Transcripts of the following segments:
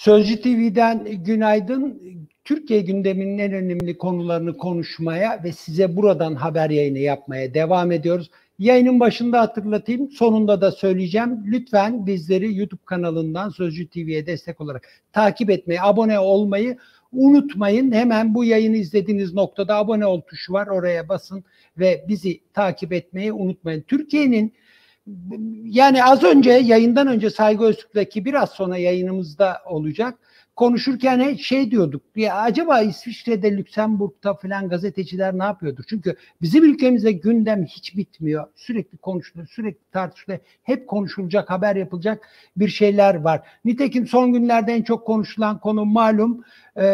Sözcü TV'den günaydın. Türkiye gündeminin en önemli konularını konuşmaya ve size buradan haber yayını yapmaya devam ediyoruz. Yayının başında hatırlatayım, sonunda da söyleyeceğim. Lütfen bizleri YouTube kanalından Sözcü TV'ye destek olarak takip etmeyi, abone olmayı unutmayın. Hemen bu yayını izlediğiniz noktada abone ol tuşu var. Oraya basın ve bizi takip etmeyi unutmayın. Türkiye'nin yani az önce yayından önce Saygı Öztürk'teki biraz sonra yayınımızda olacak. Konuşurken şey diyorduk. Ya acaba İsviçre'de, Lüksemburg'da falan gazeteciler ne yapıyordur? Çünkü bizim ülkemizde gündem hiç bitmiyor. Sürekli konuşuluyor, sürekli tartışılıyor. Hep konuşulacak, haber yapılacak bir şeyler var. Nitekim son günlerde en çok konuşulan konu malum e,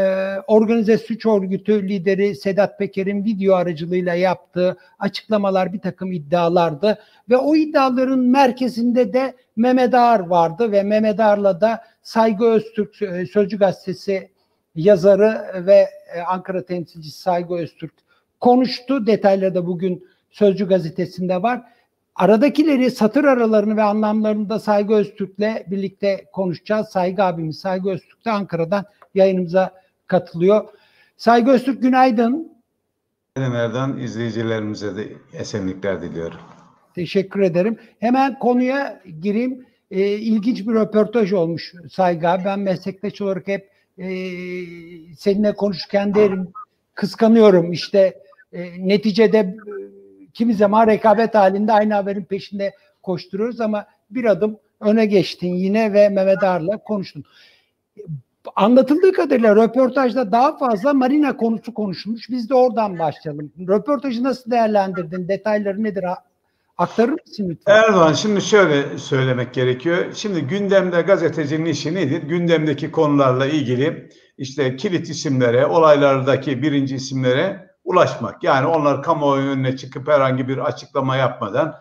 organize suç örgütü lideri Sedat Peker'in video aracılığıyla yaptığı açıklamalar bir takım iddialardı ve o iddiaların merkezinde de Mehmet Ağar vardı ve Mehmet Ağar'la da Saygı Öztürk e, Sözcü Gazetesi yazarı ve e, Ankara temsilcisi Saygı Öztürk konuştu. Detayları da bugün Sözcü Gazetesi'nde var. Aradakileri, satır aralarını ve anlamlarını da Saygı Öztürk'le birlikte konuşacağız. Saygı abimiz Saygı Öztürk de Ankara'dan yayınımıza katılıyor. Saygı Öztürk günaydın. Nereden izleyicilerimize de esenlikler diliyorum. Teşekkür ederim. Hemen konuya gireyim. E, ilginç bir röportaj olmuş Saygı abi. Ben meslektaş olarak hep e, seninle konuşurken derim kıskanıyorum. İşte e, neticede e, kimi zaman rekabet halinde aynı haberin peşinde koşturuyoruz ama bir adım öne geçtin yine ve Mehmet Ağar'la konuştun anlatıldığı kadarıyla röportajda daha fazla marina konusu konuşulmuş. Biz de oradan başlayalım. Röportajı nasıl değerlendirdin? Detayları nedir? Aktarır mısın lütfen? Erdoğan şimdi şöyle söylemek gerekiyor. Şimdi gündemde gazetecinin işi nedir? Gündemdeki konularla ilgili işte kilit isimlere, olaylardaki birinci isimlere ulaşmak. Yani onlar kamuoyu önüne çıkıp herhangi bir açıklama yapmadan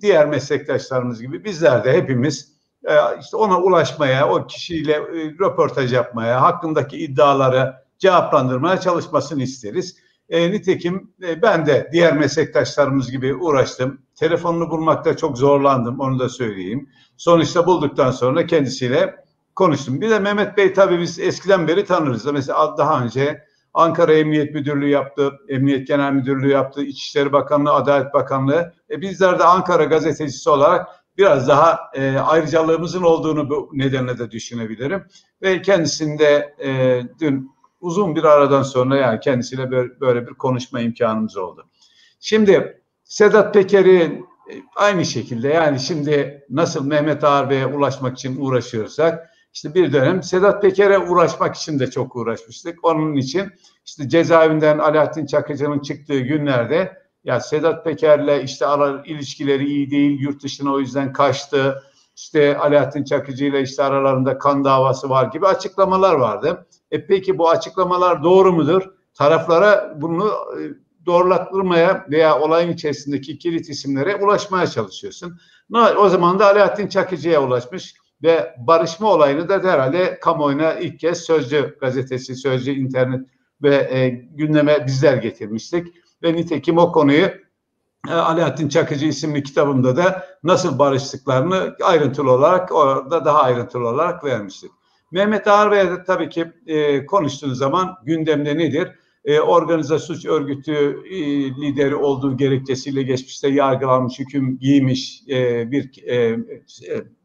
diğer meslektaşlarımız gibi bizler de hepimiz e, işte ona ulaşmaya, o kişiyle e, röportaj yapmaya, hakkındaki iddiaları cevaplandırmaya çalışmasını isteriz. E, nitekim e, ben de diğer meslektaşlarımız gibi uğraştım. Telefonunu bulmakta çok zorlandım, onu da söyleyeyim. Sonuçta bulduktan sonra kendisiyle konuştum. Bir de Mehmet Bey tabii biz eskiden beri tanırız. Mesela daha önce Ankara Emniyet Müdürlüğü yaptı, Emniyet Genel Müdürlüğü yaptı, İçişleri Bakanlığı, Adalet Bakanlığı. E bizler de Ankara gazetecisi olarak biraz daha e, ayrıcalığımızın olduğunu bu nedenle de düşünebilirim. Ve kendisinde e, dün uzun bir aradan sonra yani kendisiyle böyle, böyle bir konuşma imkanımız oldu. Şimdi Sedat Peker'in e, aynı şekilde yani şimdi nasıl Mehmet Ağar Bey'e ulaşmak için uğraşıyorsak işte bir dönem Sedat Peker'e uğraşmak için de çok uğraşmıştık. Onun için işte cezaevinden Alaaddin Çakıcı'nın çıktığı günlerde ya Sedat Peker'le işte ara, ilişkileri iyi değil, yurt dışına o yüzden kaçtı. İşte Alaaddin Çakıcı ile işte aralarında kan davası var gibi açıklamalar vardı. E peki bu açıklamalar doğru mudur? Taraflara bunu e, doğrulattırmaya veya olayın içerisindeki kilit isimlere ulaşmaya çalışıyorsun. O zaman da Alaaddin Çakıcı'ya ulaşmış ve barışma olayını da herhalde kamuoyuna ilk kez Sözcü gazetesi, Sözcü internet ve e, gündeme bizler getirmiştik ve nitekim o konuyu e, Alaaddin Çakıcı isimli kitabımda da nasıl barıştıklarını ayrıntılı olarak orada daha ayrıntılı olarak vermiştik. Mehmet Ağar Bey'e de tabii ki e, konuştuğunuz zaman gündemde nedir? E, organize suç örgütü e, lideri olduğu gerekçesiyle geçmişte yargılanmış, hüküm giymiş e, bir e, e,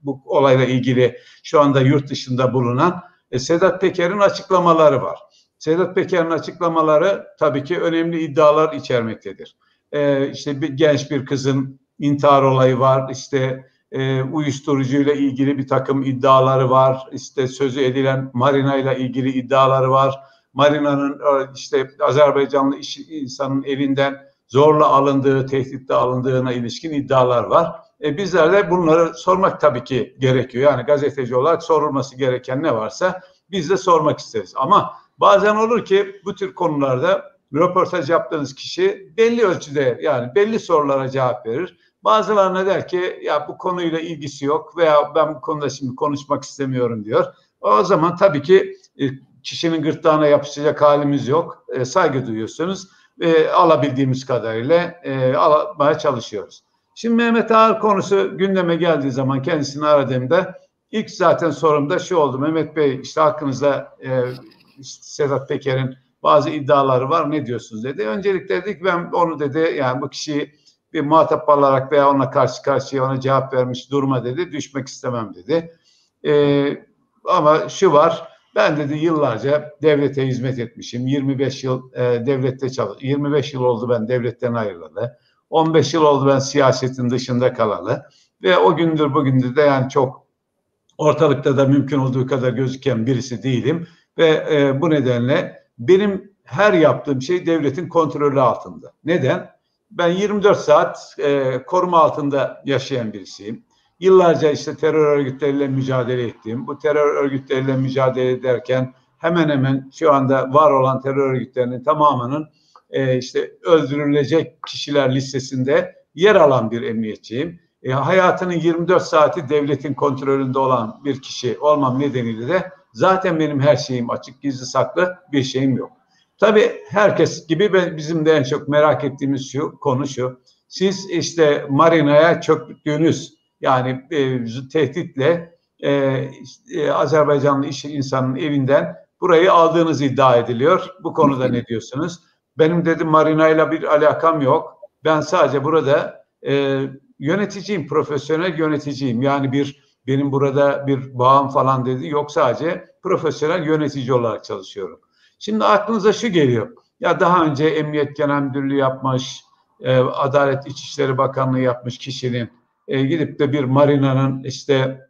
bu olayla ilgili şu anda yurt dışında bulunan e, Sedat Peker'in açıklamaları var. Sedat Peker'in açıklamaları tabii ki önemli iddialar içermektedir. Ee, işte bir genç bir kızın intihar olayı var, işte e, uyuşturucuyla ilgili bir takım iddiaları var, işte sözü edilen Marina ile ilgili iddiaları var. Marina'nın e, işte Azerbaycanlı iş, insanın elinden zorla alındığı, tehditle alındığına ilişkin iddialar var. E, bizler de bunları sormak tabii ki gerekiyor. Yani gazeteci olarak sorulması gereken ne varsa biz de sormak isteriz. Ama Bazen olur ki bu tür konularda röportaj yaptığınız kişi belli ölçüde yani belli sorulara cevap verir. Bazılarına der ki ya bu konuyla ilgisi yok veya ben bu konuda şimdi konuşmak istemiyorum diyor. O zaman tabii ki e, kişinin gırtlağına yapışacak halimiz yok. E, saygı duyuyorsunuz. E, alabildiğimiz kadarıyla e, almaya çalışıyoruz. Şimdi Mehmet Ağar konusu gündeme geldiği zaman kendisini aradığımda İlk zaten sorumda şu oldu. Mehmet Bey işte hakkınızda e, işte Sedat Peker'in bazı iddiaları var. Ne diyorsunuz dedi. Öncelikle dedik ben onu dedi yani bu kişiyi bir muhatap alarak veya ona karşı karşıya ona cevap vermiş durma dedi. Düşmek istemem dedi. E, ama şu var ben dedi yıllarca devlete hizmet etmişim. 25 yıl e, devlette çalış 25 yıl oldu ben devletten ayrılalı. 15 yıl oldu ben siyasetin dışında kalalı. Ve o gündür bugündür de yani çok ortalıkta da mümkün olduğu kadar gözüken birisi değilim. Ve e, bu nedenle benim her yaptığım şey devletin kontrolü altında. Neden? Ben 24 saat e, koruma altında yaşayan birisiyim. Yıllarca işte terör örgütleriyle mücadele ettim. Bu terör örgütleriyle mücadele ederken hemen hemen şu anda var olan terör örgütlerinin tamamının e, işte öldürülecek kişiler listesinde yer alan bir emniyetçiyim. E, hayatının 24 saati devletin kontrolünde olan bir kişi olmam nedeniyle de zaten benim her şeyim açık, gizli saklı bir şeyim yok. Tabii herkes gibi bizim de en çok merak ettiğimiz şu konu şu. Siz işte marinaya çöktüğünüz yani e, tehditle e, e, Azerbaycanlı iş insanın evinden burayı aldığınız iddia ediliyor. Bu konuda ne diyorsunuz? Benim dedim marinayla bir alakam yok. Ben sadece burada e, yöneticiyim, profesyonel yöneticiyim. Yani bir benim burada bir bağım falan dedi. Yok sadece profesyonel yönetici olarak çalışıyorum. Şimdi aklınıza şu geliyor. Ya daha önce Emniyet Genel Müdürlüğü yapmış, e, Adalet İçişleri Bakanlığı yapmış kişinin e, gidip de bir marinanın işte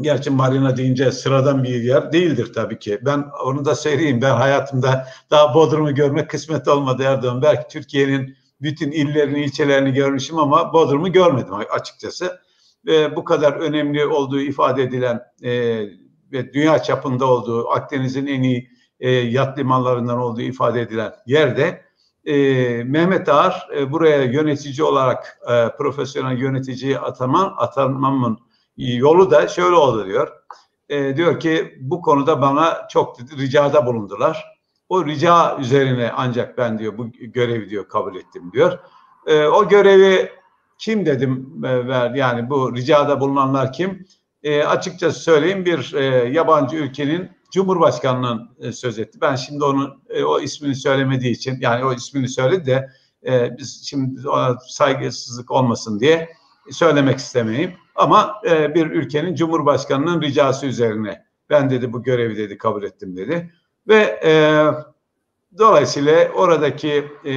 Gerçi marina deyince sıradan bir yer değildir tabii ki. Ben onu da söyleyeyim. Ben hayatımda daha Bodrum'u görmek kısmet olmadı Erdoğan. Belki Türkiye'nin bütün illerini, ilçelerini görmüşüm ama Bodrum'u görmedim açıkçası. Ve bu kadar önemli olduğu ifade edilen e, ve dünya çapında olduğu, Akdeniz'in en iyi e, yat limanlarından olduğu ifade edilen yerde e, Mehmet Ağar e, buraya yönetici olarak e, profesyonel yöneticiyi ataman, atanmamın yolu da şöyle oldu diyor. E, diyor ki bu konuda bana çok ricada bulundular. O rica üzerine ancak ben diyor bu görevi diyor kabul ettim diyor. E, o görevi kim dedim e, ver yani bu ricada bulunanlar kim? E, açıkçası söyleyeyim bir e, yabancı ülkenin Cumhurbaşkanı'nın e, söz etti. Ben şimdi onun e, o ismini söylemediği için yani o ismini söyledi de e, biz şimdi ona saygısızlık olmasın diye söylemek istemeyeyim. Ama e, bir ülkenin Cumhurbaşkanı'nın ricası üzerine ben dedi bu görevi dedi kabul ettim dedi. Ve e, dolayısıyla oradaki e,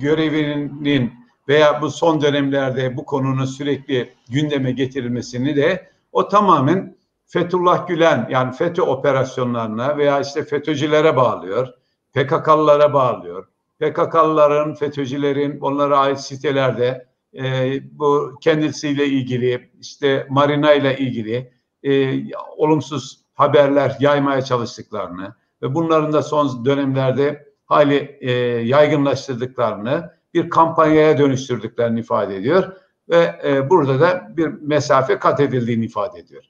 görevinin veya bu son dönemlerde bu konunun sürekli gündeme getirilmesini de o tamamen Fethullah Gülen yani FETÖ operasyonlarına veya işte FETÖ'cülere bağlıyor. PKK'lılara bağlıyor. PKK'lıların, FETÖ'cülerin onlara ait sitelerde e, bu kendisiyle ilgili işte Marina ile ilgili e, olumsuz haberler yaymaya çalıştıklarını ve bunların da son dönemlerde hali e, yaygınlaştırdıklarını bir kampanyaya dönüştürdüklerini ifade ediyor ve e, burada da bir mesafe kat edildiğini ifade ediyor.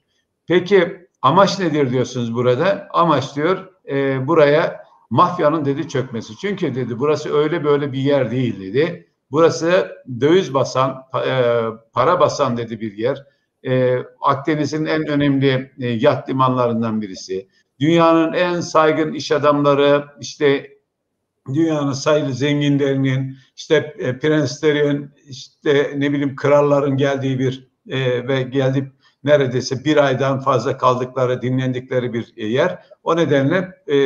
Peki amaç nedir diyorsunuz burada? Amaç diyor e, buraya mafyanın dedi çökmesi. Çünkü dedi burası öyle böyle bir yer değil dedi. Burası döviz basan, e, para basan dedi bir yer. E, Akdeniz'in en önemli e, yat limanlarından birisi. Dünyanın en saygın iş adamları, işte dünyanın sayılı zenginlerinin, işte e, prenslerin, işte ne bileyim kralların geldiği bir e, ve geldi neredeyse bir aydan fazla kaldıkları, dinlendikleri bir yer. O nedenle e,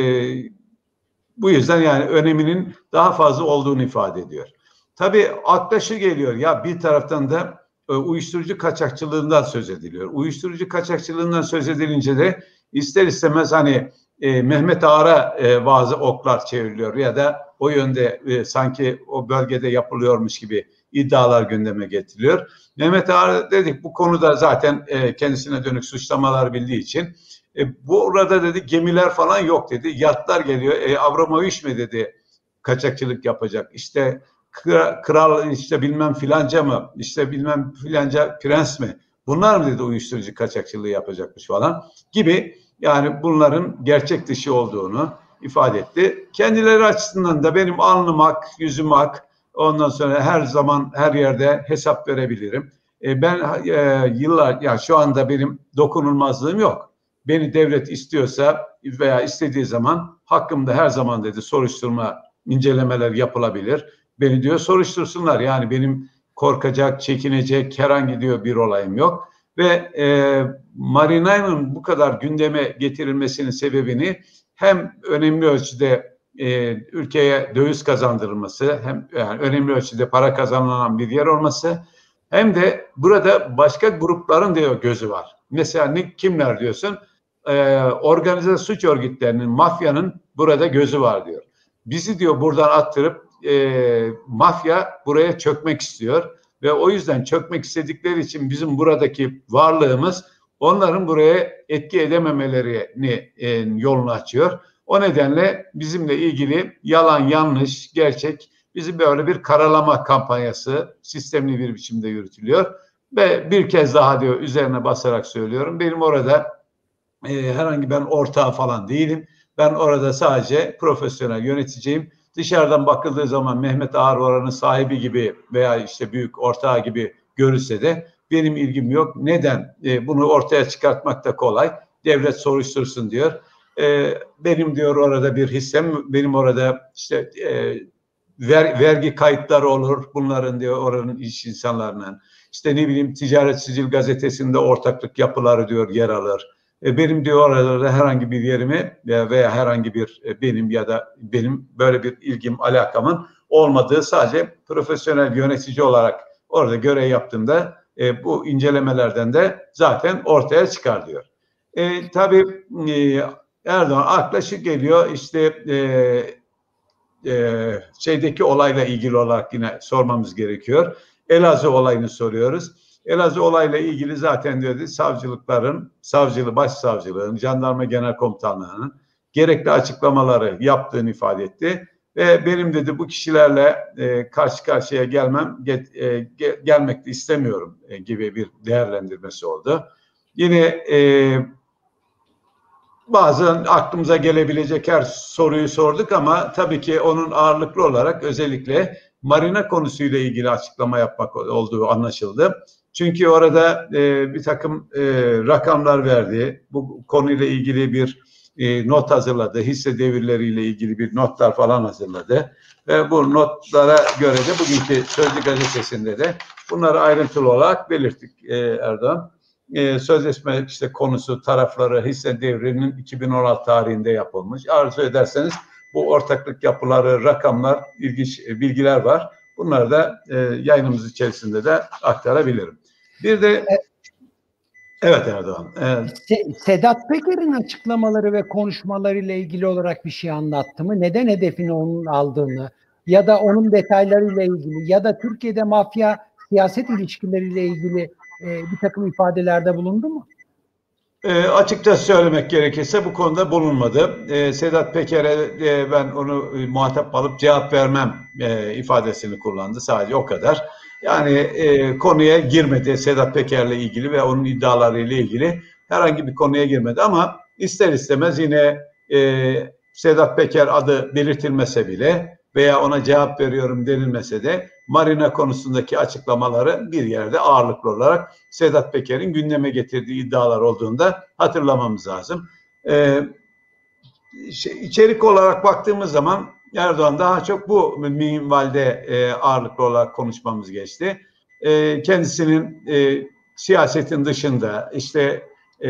bu yüzden yani öneminin daha fazla olduğunu ifade ediyor. Tabii akla şu geliyor ya bir taraftan da e, uyuşturucu kaçakçılığından söz ediliyor. Uyuşturucu kaçakçılığından söz edilince de ister istemez hani e, Mehmet Ağar'a e, bazı oklar çevriliyor ya da o yönde e, sanki o bölgede yapılıyormuş gibi iddialar gündeme getiriliyor. Mehmet Ağar dedik bu konuda zaten e, kendisine dönük suçlamalar bildiği için e, bu orada dedi gemiler falan yok dedi. Yatlar geliyor. E, Abramovich mi dedi kaçakçılık yapacak. İşte kral işte bilmem filanca mı işte bilmem filanca prens mi bunlar mı dedi uyuşturucu kaçakçılığı yapacakmış falan gibi yani bunların gerçek dışı olduğunu ifade etti. Kendileri açısından da benim alnım ak, ondan sonra her zaman her yerde hesap verebilirim. E, ben e, yıllar, yani şu anda benim dokunulmazlığım yok. Beni devlet istiyorsa veya istediği zaman hakkımda her zaman dedi soruşturma, incelemeler yapılabilir. Beni diyor soruştursunlar. Yani benim korkacak, çekinecek herhangi diyor bir olayım yok. Ve e, Marina'nın bu kadar gündeme getirilmesinin sebebini hem önemli ölçüde e, ülkeye döviz kazandırılması, hem yani önemli ölçüde para kazanılan bir yer olması, hem de burada başka grupların diyor gözü var. Mesela ne, kimler diyorsun? Ee, organize suç örgütlerinin, mafyanın burada gözü var diyor. Bizi diyor buradan attırıp e, mafya buraya çökmek istiyor ve o yüzden çökmek istedikleri için bizim buradaki varlığımız onların buraya etki edememelerini e, yolunu açıyor. O nedenle bizimle ilgili yalan, yanlış, gerçek bizim böyle bir karalama kampanyası sistemli bir biçimde yürütülüyor. Ve bir kez daha diyor üzerine basarak söylüyorum. Benim orada e, herhangi ben ortağı falan değilim. Ben orada sadece profesyonel yöneticiyim. Dışarıdan bakıldığı zaman Mehmet Ağar sahibi gibi veya işte büyük ortağı gibi görülse de benim ilgim yok. Neden? E, bunu ortaya çıkartmak da kolay. Devlet soruştursun diyor. E, benim diyor orada bir hissem, benim orada işte e, ver, vergi kayıtları olur bunların diyor oranın iş insanlarının. İşte ne bileyim Ticaret Sicil gazetesinde ortaklık yapıları diyor yer alır. E, benim diyor oralarda herhangi bir yerimi veya, veya herhangi bir e, benim ya da benim böyle bir ilgim alakamın olmadığı sadece profesyonel yönetici olarak orada görev yaptığımda e, bu incelemelerden de zaten ortaya çıkar diyor. E, tabii e, Erdoğan akla geliyor işte e, e, şeydeki olayla ilgili olarak yine sormamız gerekiyor. Elazığ olayını soruyoruz. Elazığ olayla ilgili zaten diyordu savcılıkların, savcılığı, başsavcılığın, jandarma genel komutanlığının gerekli açıklamaları yaptığını ifade etti. Ve benim dedi bu kişilerle e, karşı karşıya gelmem, get, e, ge, gelmek de istemiyorum e, gibi bir değerlendirmesi oldu. Yine e, bazen aklımıza gelebilecek her soruyu sorduk ama tabii ki onun ağırlıklı olarak özellikle marina konusuyla ilgili açıklama yapmak olduğu anlaşıldı. Çünkü orada e, bir takım e, rakamlar verdi. Bu konuyla ilgili bir e, not hazırladı. Hisse devirleriyle ilgili bir notlar falan hazırladı. Ve bu notlara göre de bugünkü Sözcü gazetesinde de bunları ayrıntılı olarak belirttik e, Erdoğan e, sözleşme işte konusu, tarafları, hisse devrinin 2016 tarihinde yapılmış. Arzu ederseniz bu ortaklık yapıları, rakamlar, ilginç e, bilgiler var. Bunları da e, yayınımız içerisinde de aktarabilirim. Bir de Evet Erdoğan. Evet. Sedat Peker'in açıklamaları ve konuşmalarıyla ilgili olarak bir şey anlattı mı? Neden hedefini onun aldığını ya da onun detaylarıyla ilgili ya da Türkiye'de mafya siyaset ilişkileriyle ilgili e, bir takım ifadelerde bulundu mu? E, açıkça söylemek gerekirse bu konuda bulunmadı. E, Sedat Peker'e e, ben onu e, muhatap alıp cevap vermem e, ifadesini kullandı. Sadece o kadar. Yani e, konuya girmedi Sedat Peker'le ilgili ve onun iddialarıyla ilgili herhangi bir konuya girmedi ama ister istemez yine e, Sedat Peker adı belirtilmese bile veya ona cevap veriyorum denilmese de marina konusundaki açıklamaları bir yerde ağırlıklı olarak Sedat Peker'in gündeme getirdiği iddialar olduğunda hatırlamamız lazım. Ee, şey, içerik olarak baktığımız zaman Erdoğan daha çok bu minvalde e, ağırlıklı olarak konuşmamız geçti. E, kendisinin e, siyasetin dışında işte e,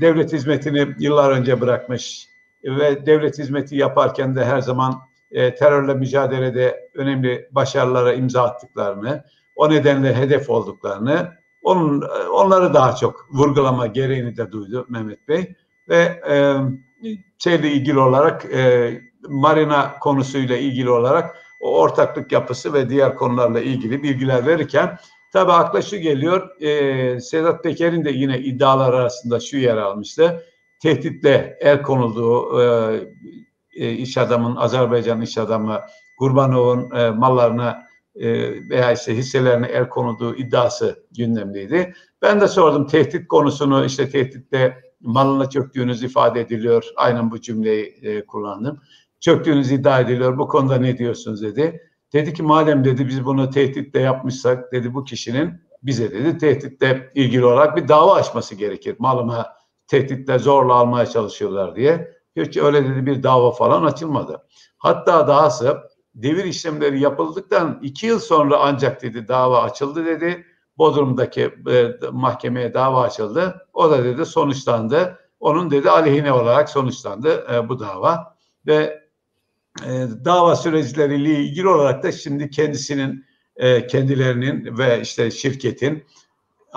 devlet hizmetini yıllar önce bırakmış ve devlet hizmeti yaparken de her zaman e, terörle mücadelede önemli başarılara imza attıklarını, o nedenle hedef olduklarını, onun onları daha çok vurgulama gereğini de duydu Mehmet Bey. Ve e, şeyle ilgili olarak e, marina konusuyla ilgili olarak o ortaklık yapısı ve diğer konularla ilgili bilgiler verirken tabi akla şu geliyor e, Sedat Peker'in de yine iddialar arasında şu yer almıştı. Tehditle el konulduğu e, e, iş adamın, Azerbaycan iş adamı Gurbanov'un e, mallarına e, veya işte hisselerine el konulduğu iddiası gündemdeydi. Ben de sordum tehdit konusunu işte tehditle malına çöktüğünüz ifade ediliyor. Aynen bu cümleyi e, kullandım. Çöktüğünüz iddia ediliyor. Bu konuda ne diyorsunuz dedi. Dedi ki madem dedi biz bunu tehditle yapmışsak dedi bu kişinin bize dedi tehditle ilgili olarak bir dava açması gerekir. Malıma tehditle zorla almaya çalışıyorlar diye. Hiç öyle dedi bir dava falan açılmadı. Hatta dahası devir işlemleri yapıldıktan iki yıl sonra ancak dedi dava açıldı dedi. Bodrum'daki e, mahkemeye dava açıldı. O da dedi sonuçlandı. Onun dedi aleyhine olarak sonuçlandı e, bu dava ve e, dava süreçleriyle ilgili olarak da şimdi kendisinin e, kendilerinin ve işte şirketin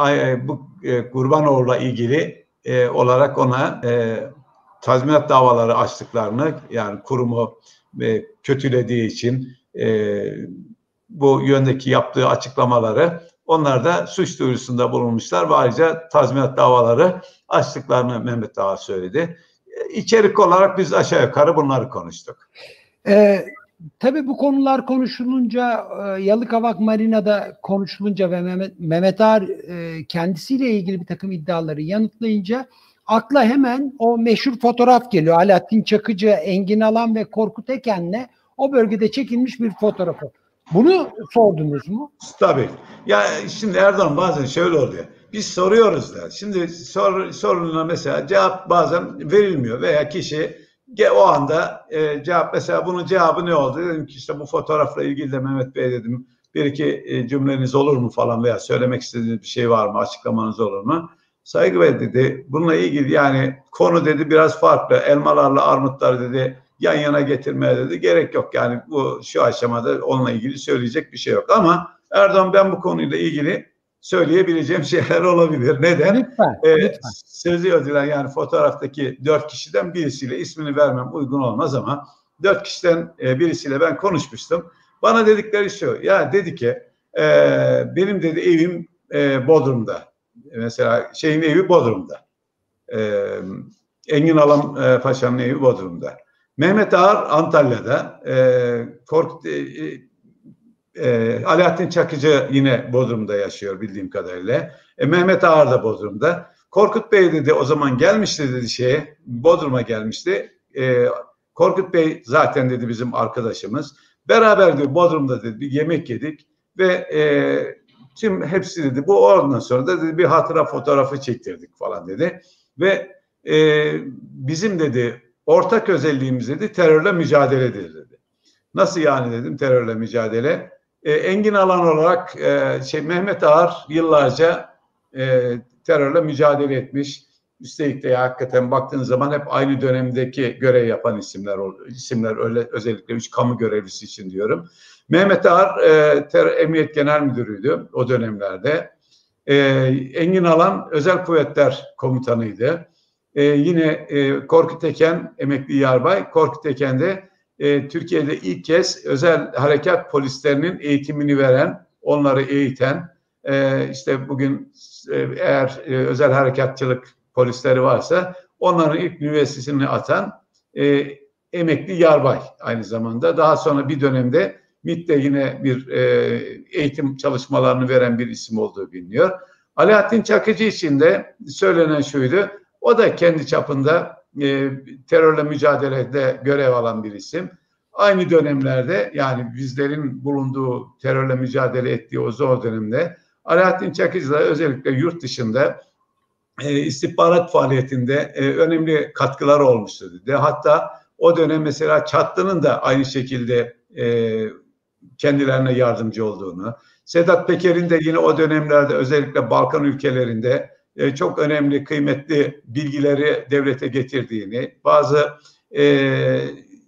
e, bu e, Kurbanoğlu'la ilgili e, olarak ona e, tazminat davaları açtıklarını yani kurumu e, kötülediği için e, bu yöndeki yaptığı açıklamaları onlar da suç duyurusunda bulunmuşlar ve ayrıca tazminat davaları açtıklarını Mehmet Ağa söyledi. E, içerik olarak biz aşağı yukarı bunları konuştuk. Ee, tabii bu konular konuşulunca e, Yalıkavak Marina'da konuşulunca ve Mehmet, Mehmet Ağar e, kendisiyle ilgili bir takım iddiaları yanıtlayınca akla hemen o meşhur fotoğraf geliyor. Alaaddin Çakıcı, Engin Alan ve Korkut Eken'le o bölgede çekilmiş bir fotoğrafı. Bunu sordunuz mu? Tabii. Ya şimdi Erdoğan bazen şöyle oluyor. Biz soruyoruz da. Şimdi sor, sorununa mesela cevap bazen verilmiyor veya kişi o anda e, cevap mesela bunun cevabı ne oldu? Dedim ki işte bu fotoğrafla ilgili de Mehmet Bey dedim bir iki e, cümleniz olur mu falan veya söylemek istediğiniz bir şey var mı? Açıklamanız olur mu? Saygı Bey dedi bununla ilgili yani konu dedi biraz farklı. Elmalarla armutlar dedi yan yana getirmeye dedi. Gerek yok yani bu şu aşamada onunla ilgili söyleyecek bir şey yok. Ama Erdoğan ben bu konuyla ilgili söyleyebileceğim şeyler olabilir. Neden? Lütfen, ee, lütfen. Sözü ödülen yani fotoğraftaki dört kişiden birisiyle ismini vermem uygun olmaz ama dört kişiden e, birisiyle ben konuşmuştum. Bana dedikleri şu ya dedi ki e, benim dedi evim e, Bodrum'da. Mesela şeyin evi Bodrum'da. E, Engin Alam e, Paşa'nın evi Bodrum'da. Mehmet Ağar Antalya'da. E, Korkut, e, e, Alaaddin Çakıcı yine Bodrum'da yaşıyor bildiğim kadarıyla. E, Mehmet Ağar da Bodrum'da. Korkut Bey dedi o zaman gelmişti dedi şeye Bodrum'a gelmişti. E, Korkut Bey zaten dedi bizim arkadaşımız. Beraber diyor Bodrum'da dedi bir yemek yedik ve e, tüm hepsi dedi bu ondan sonra da dedi bir hatıra fotoğrafı çektirdik falan dedi. Ve e, bizim dedi ortak özelliğimiz dedi terörle mücadeledir dedi. Nasıl yani dedim terörle mücadele? E, Engin Alan olarak e, şey Mehmet Ağar yıllarca e, terörle mücadele etmiş. Üstelik de ya, hakikaten baktığın zaman hep aynı dönemdeki görev yapan isimler isimler öyle özellikle üç kamu görevlisi için diyorum. Mehmet Ağar e, Terör Emniyet Genel Müdürüydü o dönemlerde. E, Engin Alan Özel Kuvvetler Komutanıydı. E, yine e, Korkut Eken emekli yarbay. Korkut Eken de e, Türkiye'de ilk kez özel harekat polislerinin eğitimini veren, onları eğiten, e, işte bugün e, eğer e, özel harekatçılık polisleri varsa onların ilk üniversitesini atan e, emekli yarbay aynı zamanda. Daha sonra bir dönemde MİT'te yine bir e, eğitim çalışmalarını veren bir isim olduğu biliniyor. Alaaddin Çakıcı için de söylenen şuydu. O da kendi çapında e, terörle mücadelede görev alan bir isim. Aynı dönemlerde yani bizlerin bulunduğu terörle mücadele ettiği o zor dönemde Alaaddin Çakıcı da özellikle yurt dışında e, istihbarat faaliyetinde e, önemli katkılar olmuştu dedi. Hatta o dönem mesela Çatlı'nın da aynı şekilde e, kendilerine yardımcı olduğunu, Sedat Peker'in de yine o dönemlerde özellikle Balkan ülkelerinde e, çok önemli, kıymetli bilgileri devlete getirdiğini, bazı e,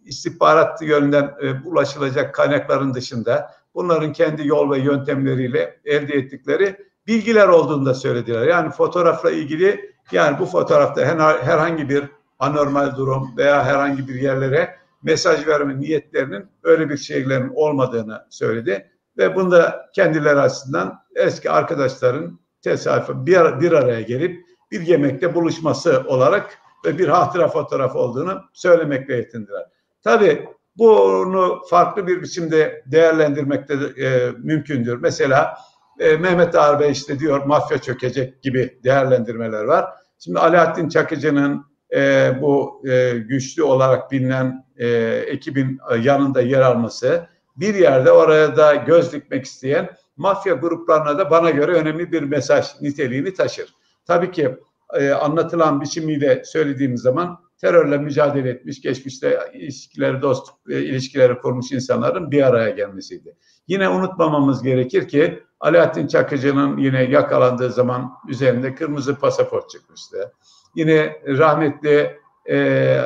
istihbarat yönünden e, ulaşılacak kaynakların dışında bunların kendi yol ve yöntemleriyle elde ettikleri bilgiler olduğunu da söylediler. Yani fotoğrafla ilgili yani bu fotoğrafta herhangi bir anormal durum veya herhangi bir yerlere mesaj verme niyetlerinin öyle bir şeylerin olmadığını söyledi. Ve bunda kendileri açısından eski arkadaşların tesadüfen bir, bir araya gelip bir yemekte buluşması olarak ve bir hatıra fotoğrafı olduğunu söylemekle yetindiler. Tabii bunu farklı bir biçimde değerlendirmek de e, mümkündür. Mesela e, Mehmet Ağar Bey işte diyor mafya çökecek gibi değerlendirmeler var. Şimdi Alaaddin Çakıcı'nın e, bu e, güçlü olarak bilinen e, ekibin yanında yer alması bir yerde oraya da göz dikmek isteyen mafya gruplarına da bana göre önemli bir mesaj niteliğini taşır. Tabii ki e, anlatılan biçimiyle söylediğimiz zaman terörle mücadele etmiş, geçmişte ilişkileri, dost e, ilişkileri kurmuş insanların bir araya gelmesiydi. Yine unutmamamız gerekir ki Alaaddin Çakıcı'nın yine yakalandığı zaman üzerinde kırmızı pasaport çıkmıştı. Yine rahmetli e,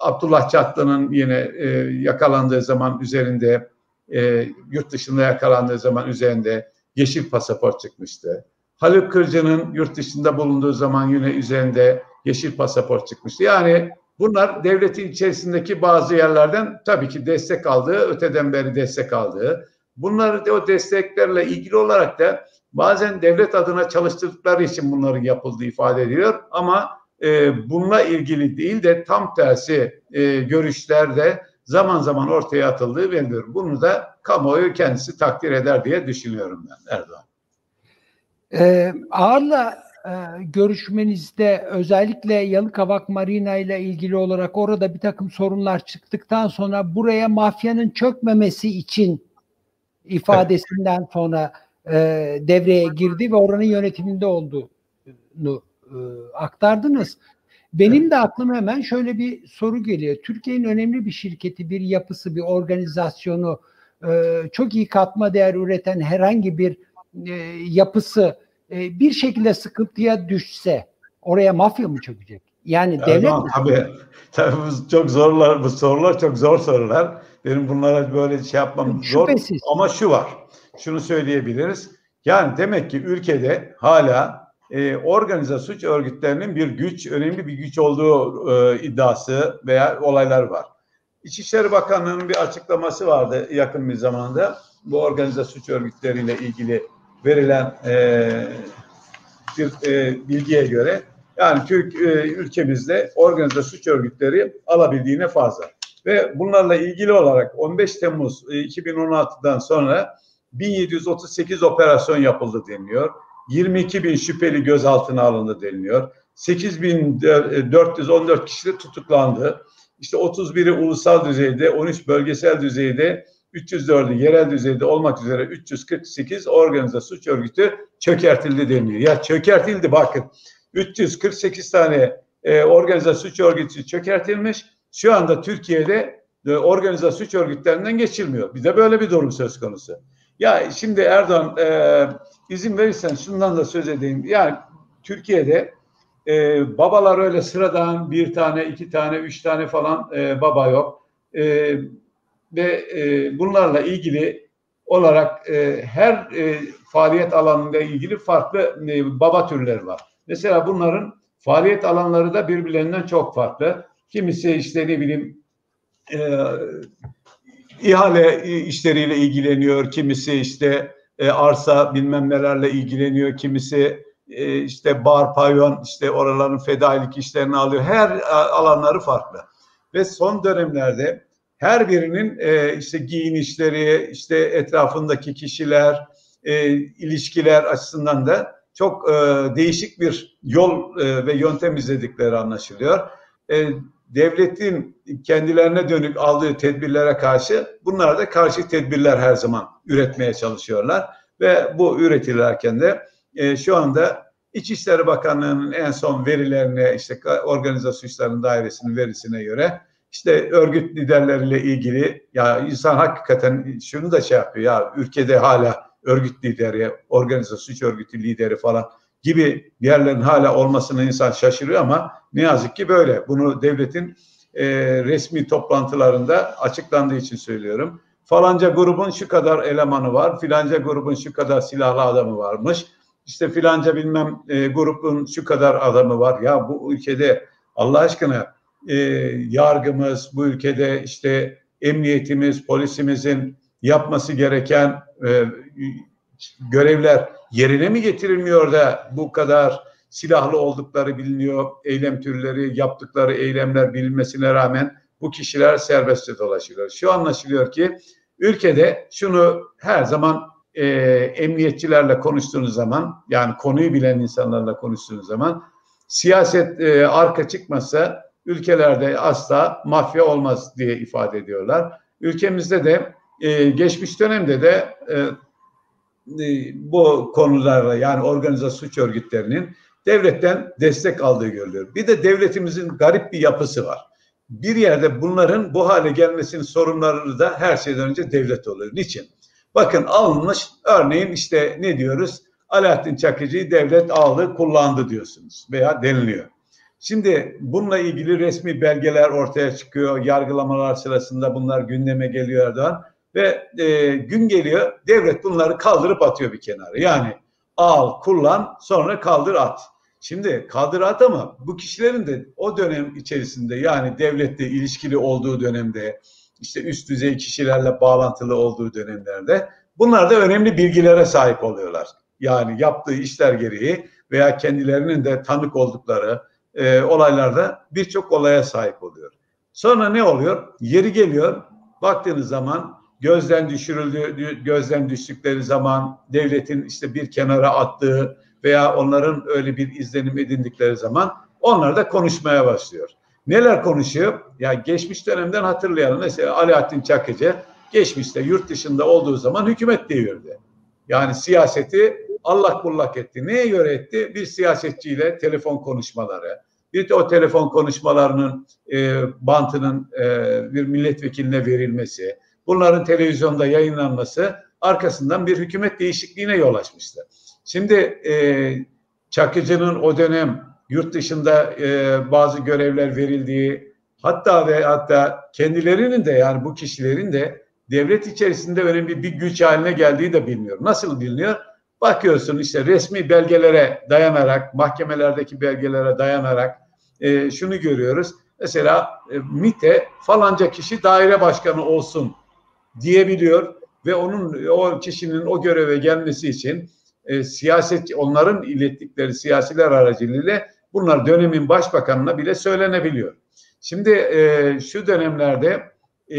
Abdullah Çatlı'nın yine e, yakalandığı zaman üzerinde e, yurt dışında yakalandığı zaman üzerinde yeşil pasaport çıkmıştı. Haluk Kırcı'nın yurt dışında bulunduğu zaman yine üzerinde yeşil pasaport çıkmıştı. Yani bunlar devletin içerisindeki bazı yerlerden tabii ki destek aldığı, öteden beri destek aldığı. Bunları da o desteklerle ilgili olarak da bazen devlet adına çalıştırdıkları için bunların yapıldığı ifade ediliyor. Ama e, bununla ilgili değil de tam tersi e, görüşler de zaman zaman ortaya atıldığı bellidir. Bunu da kamuoyu kendisi takdir eder diye düşünüyorum ben Erdoğan. Ee, Ağır'la e, görüşmenizde özellikle Yalıkavak Marina ile ilgili olarak orada bir takım sorunlar çıktıktan sonra buraya mafyanın çökmemesi için ifadesinden sonra e, devreye girdi ve oranın yönetiminde olduğunu e, aktardınız. Benim de aklıma hemen şöyle bir soru geliyor. Türkiye'nin önemli bir şirketi, bir yapısı, bir organizasyonu, e, çok iyi katma değer üreten herhangi bir e, yapısı e, bir şekilde sıkıntıya düşse oraya mafya mı çökecek? Yani ya devlet mi? Tabii, tabii bu çok zorlar, bu sorular çok zor sorular. Benim bunlara böyle şey yapmam Şüphesiz. zor. Ama şu var, şunu söyleyebiliriz. Yani demek ki ülkede hala e, organize suç örgütlerinin bir güç, önemli bir güç olduğu e, iddiası veya olaylar var. İçişleri Bakanlığı'nın bir açıklaması vardı yakın bir zamanda. Bu organize suç örgütleriyle ilgili verilen e, bir e, bilgiye göre yani Türk e, ülkemizde organize suç örgütleri alabildiğine fazla. Ve bunlarla ilgili olarak 15 Temmuz 2016'dan sonra 1738 operasyon yapıldı deniliyor. 22 bin şüpheli gözaltına alındı deniliyor. 8414 kişi de tutuklandı. İşte 31'i ulusal düzeyde, 13 bölgesel düzeyde, 304'ü yerel düzeyde olmak üzere 348 organize suç örgütü çökertildi deniliyor. Ya çökertildi bakın. 348 tane e, organize suç örgütü çökertilmiş. Şu anda Türkiye'de e, organize suç örgütlerinden geçilmiyor. Bir de böyle bir durum söz konusu. Ya şimdi Erdoğan e, izin verirsen şundan da söz edeyim. Yani Türkiye'de e, babalar öyle sıradan bir tane, iki tane, üç tane falan e, baba yok. E, ve e, bunlarla ilgili olarak e, her e, faaliyet alanında ilgili farklı e, baba türleri var. Mesela bunların faaliyet alanları da birbirlerinden çok farklı. Kimisi işte ne bileyim e, ihale işleriyle ilgileniyor, kimisi işte e, arsa bilmem nelerle ilgileniyor, kimisi e, işte bar, pavyon, işte oraların fedailik işlerini alıyor. Her alanları farklı. Ve son dönemlerde her birinin e, işte giyinişleri, işte etrafındaki kişiler, e, ilişkiler açısından da çok e, değişik bir yol e, ve yöntem izledikleri anlaşılıyor. E, devletin kendilerine dönük aldığı tedbirlere karşı bunlar da karşı tedbirler her zaman üretmeye çalışıyorlar ve bu üretilirken de e, şu anda İçişleri Bakanlığı'nın en son verilerine işte organize suçların dairesinin verisine göre işte örgüt liderleriyle ilgili ya insan hakikaten şunu da şey yapıyor ya ülkede hala örgüt lideri, organize suç örgütü lideri falan gibi yerlerin hala olmasına insan şaşırıyor ama ne yazık ki böyle. Bunu devletin e, resmi toplantılarında açıklandığı için söylüyorum. Falanca grubun şu kadar elemanı var, filanca grubun şu kadar silahlı adamı varmış. İşte filanca bilmem e, grubun şu kadar adamı var. Ya bu ülkede Allah aşkına e, yargımız, bu ülkede işte emniyetimiz, polisimizin yapması gereken e, görevler yerine mi getirilmiyor da bu kadar silahlı oldukları biliniyor, eylem türleri, yaptıkları eylemler bilinmesine rağmen bu kişiler serbestçe dolaşıyorlar. Şu anlaşılıyor ki ülkede şunu her zaman e, emniyetçilerle konuştuğunuz zaman yani konuyu bilen insanlarla konuştuğunuz zaman siyaset e, arka çıkmasa ülkelerde asla mafya olmaz diye ifade ediyorlar. Ülkemizde de e, geçmiş dönemde de e, e, bu konularla yani organize suç örgütlerinin devletten destek aldığı görülüyor. Bir de devletimizin garip bir yapısı var. Bir yerde bunların bu hale gelmesinin sorunları da her şeyden önce devlet oluyor. Niçin? Bakın alınmış örneğin işte ne diyoruz? Alaaddin Çakıcı'yı devlet aldı, kullandı diyorsunuz veya deniliyor. Şimdi bununla ilgili resmi belgeler ortaya çıkıyor. Yargılamalar sırasında bunlar gündeme geliyor Erdoğan. Ve e, gün geliyor devlet bunları kaldırıp atıyor bir kenara. Yani al, kullan, sonra kaldır at. Şimdi kaldır at ama bu kişilerin de o dönem içerisinde yani devlette ilişkili olduğu dönemde işte üst düzey kişilerle bağlantılı olduğu dönemlerde bunlar da önemli bilgilere sahip oluyorlar. Yani yaptığı işler gereği veya kendilerinin de tanık oldukları e, olaylarda birçok olaya sahip oluyor. Sonra ne oluyor? Yeri geliyor baktığınız zaman gözden düşürüldüğü, gözden düştükleri zaman devletin işte bir kenara attığı veya onların öyle bir izlenim edindikleri zaman onlar da konuşmaya başlıyor. Neler konuşuyor? Ya geçmiş dönemden hatırlayalım. Mesela Alaaddin Çakıcı geçmişte yurt dışında olduğu zaman hükümet devirdi. Yani siyaseti Allah bullak etti. Neye göre etti? Bir siyasetçiyle telefon konuşmaları, bir de o telefon konuşmalarının e, bantının e, bir milletvekiline verilmesi, bunların televizyonda yayınlanması arkasından bir hükümet değişikliğine yol açmıştı. Şimdi e, Çakıcı'nın o dönem yurt dışında e, bazı görevler verildiği hatta ve hatta kendilerinin de yani bu kişilerin de devlet içerisinde önemli bir güç haline geldiği de biliniyor. Nasıl biliniyor? Bakıyorsun işte resmi belgelere dayanarak, mahkemelerdeki belgelere dayanarak e, şunu görüyoruz. Mesela e, MIT'e falanca kişi daire başkanı olsun diyebiliyor ve onun o kişinin o göreve gelmesi için e, siyaset onların ilettikleri siyasiler aracılığıyla bunlar dönemin başbakanına bile söylenebiliyor. Şimdi e, şu dönemlerde e,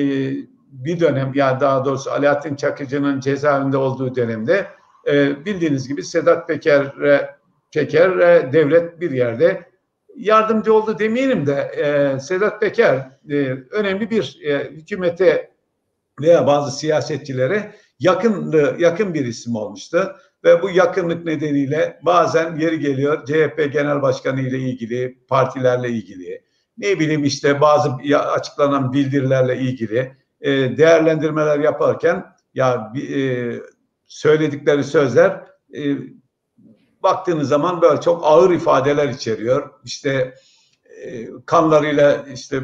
bir dönem yani daha doğrusu Alaaddin Çakıcı'nın cezaevinde olduğu dönemde e, bildiğiniz gibi Sedat Peker'e Peker e, devlet bir yerde yardımcı oldu demeyelim de e, Sedat Peker e, önemli bir e, hükümete veya bazı siyasetçilere yakın yakın bir isim olmuştu ve bu yakınlık nedeniyle bazen yeri geliyor CHP Genel Başkanı ile ilgili, partilerle ilgili, ne bileyim işte bazı açıklanan bildirilerle ilgili e, değerlendirmeler yaparken ya e, söyledikleri sözler e, baktığınız zaman böyle çok ağır ifadeler içeriyor. İşte e, kanlarıyla işte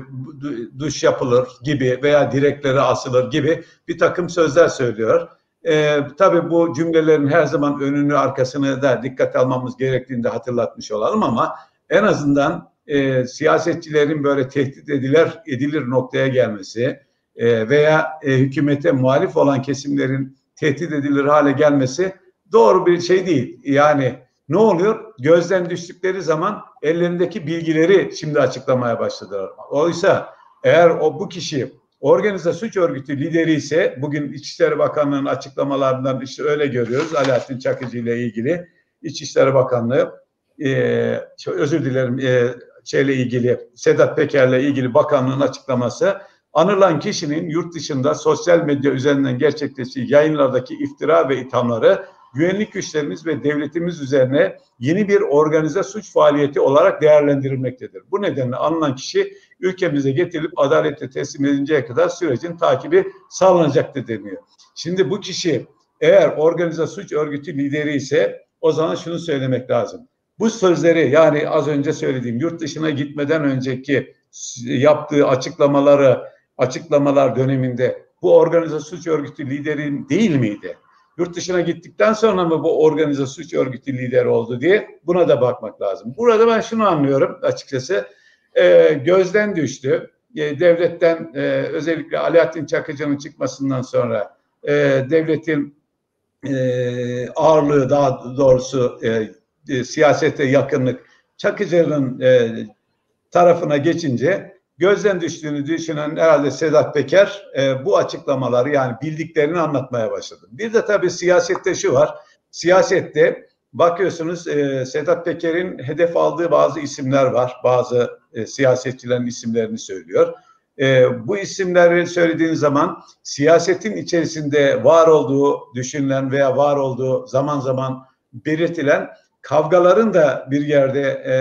duş yapılır gibi veya direkleri asılır gibi bir takım sözler söylüyor. E, tabii bu cümlelerin her zaman önünü arkasını da dikkat almamız gerektiğini de hatırlatmış olalım ama en azından e, siyasetçilerin böyle tehdit edilir, edilir noktaya gelmesi e, veya e, hükümete muhalif olan kesimlerin tehdit edilir hale gelmesi doğru bir şey değil. Yani ne oluyor? Gözden düştükleri zaman ellerindeki bilgileri şimdi açıklamaya başladılar. Oysa eğer o bu kişi organize suç örgütü lideri ise bugün İçişleri Bakanlığı'nın açıklamalarından işte öyle görüyoruz Alaaddin Çakıcı ile ilgili İçişleri Bakanlığı e, özür dilerim e, şeyle ilgili Sedat Peker'le ilgili bakanlığın açıklaması anılan kişinin yurt dışında sosyal medya üzerinden gerçekleştiği yayınlardaki iftira ve ithamları güvenlik güçlerimiz ve devletimiz üzerine yeni bir organize suç faaliyeti olarak değerlendirilmektedir. Bu nedenle alınan kişi ülkemize getirilip adaletle teslim edinceye kadar sürecin takibi sağlanacaktır deniyor. Şimdi bu kişi eğer organize suç örgütü lideri ise o zaman şunu söylemek lazım. Bu sözleri yani az önce söylediğim yurt dışına gitmeden önceki yaptığı açıklamaları açıklamalar döneminde bu organize suç örgütü lideri değil miydi? Yurt dışına gittikten sonra mı bu organize suç örgütü lideri oldu diye buna da bakmak lazım. Burada ben şunu anlıyorum açıkçası e, gözden düştü. E, devletten e, özellikle Alaaddin Çakıcı'nın çıkmasından sonra e, devletin e, ağırlığı daha doğrusu e, e, siyasete yakınlık Çakıcı'nın e, tarafına geçince gözden düştüğünü düşünen herhalde Sedat Peker e, bu açıklamaları yani bildiklerini anlatmaya başladı. Bir de tabii siyasette şu var. Siyasette bakıyorsunuz e, Sedat Peker'in hedef aldığı bazı isimler var. Bazı e, siyasetçilerin isimlerini söylüyor. E, bu isimleri söylediğin zaman siyasetin içerisinde var olduğu düşünülen veya var olduğu zaman zaman belirtilen kavgaların da bir yerde e,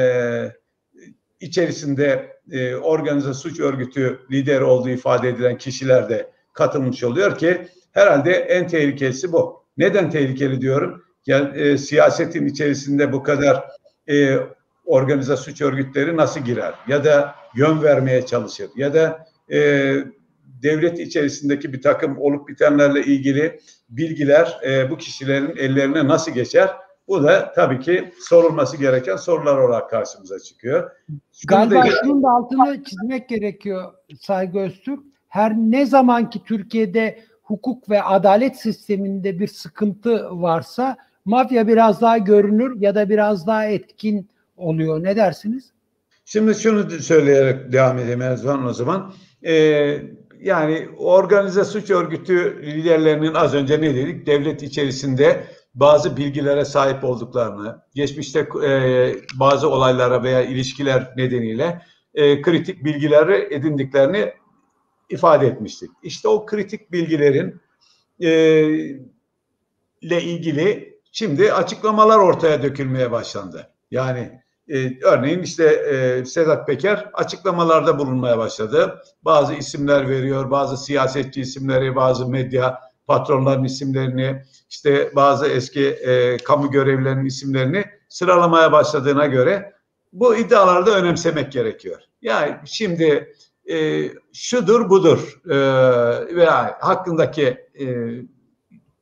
içerisinde e, organize suç örgütü lideri olduğu ifade edilen kişiler de katılmış oluyor ki herhalde en tehlikelisi bu. Neden tehlikeli diyorum? Yani e, siyasetin içerisinde bu kadar e, organize suç örgütleri nasıl girer? Ya da yön vermeye çalışır? Ya da e, devlet içerisindeki bir takım olup bitenlerle ilgili bilgiler e, bu kişilerin ellerine nasıl geçer? Bu da tabii ki sorulması gereken sorular olarak karşımıza çıkıyor. Galiba şunun da altını çizmek gerekiyor Saygı Öztürk. Her ne zaman ki Türkiye'de hukuk ve adalet sisteminde bir sıkıntı varsa mafya biraz daha görünür ya da biraz daha etkin oluyor. Ne dersiniz? Şimdi şunu söyleyerek devam edeyim Erdoğan o zaman. Ee, yani organize suç örgütü liderlerinin az önce ne dedik? Devlet içerisinde bazı bilgilere sahip olduklarını, geçmişte e, bazı olaylara veya ilişkiler nedeniyle e, kritik bilgileri edindiklerini ifade etmiştik. İşte o kritik bilgilerin e, ile ilgili şimdi açıklamalar ortaya dökülmeye başlandı. Yani e, örneğin işte e, Sedat Peker açıklamalarda bulunmaya başladı. Bazı isimler veriyor, bazı siyasetçi isimleri, bazı medya patronların isimlerini, işte bazı eski e, kamu görevlilerinin isimlerini sıralamaya başladığına göre bu iddiaları da önemsemek gerekiyor. Yani şimdi e, şudur budur e, veya hakkındaki e,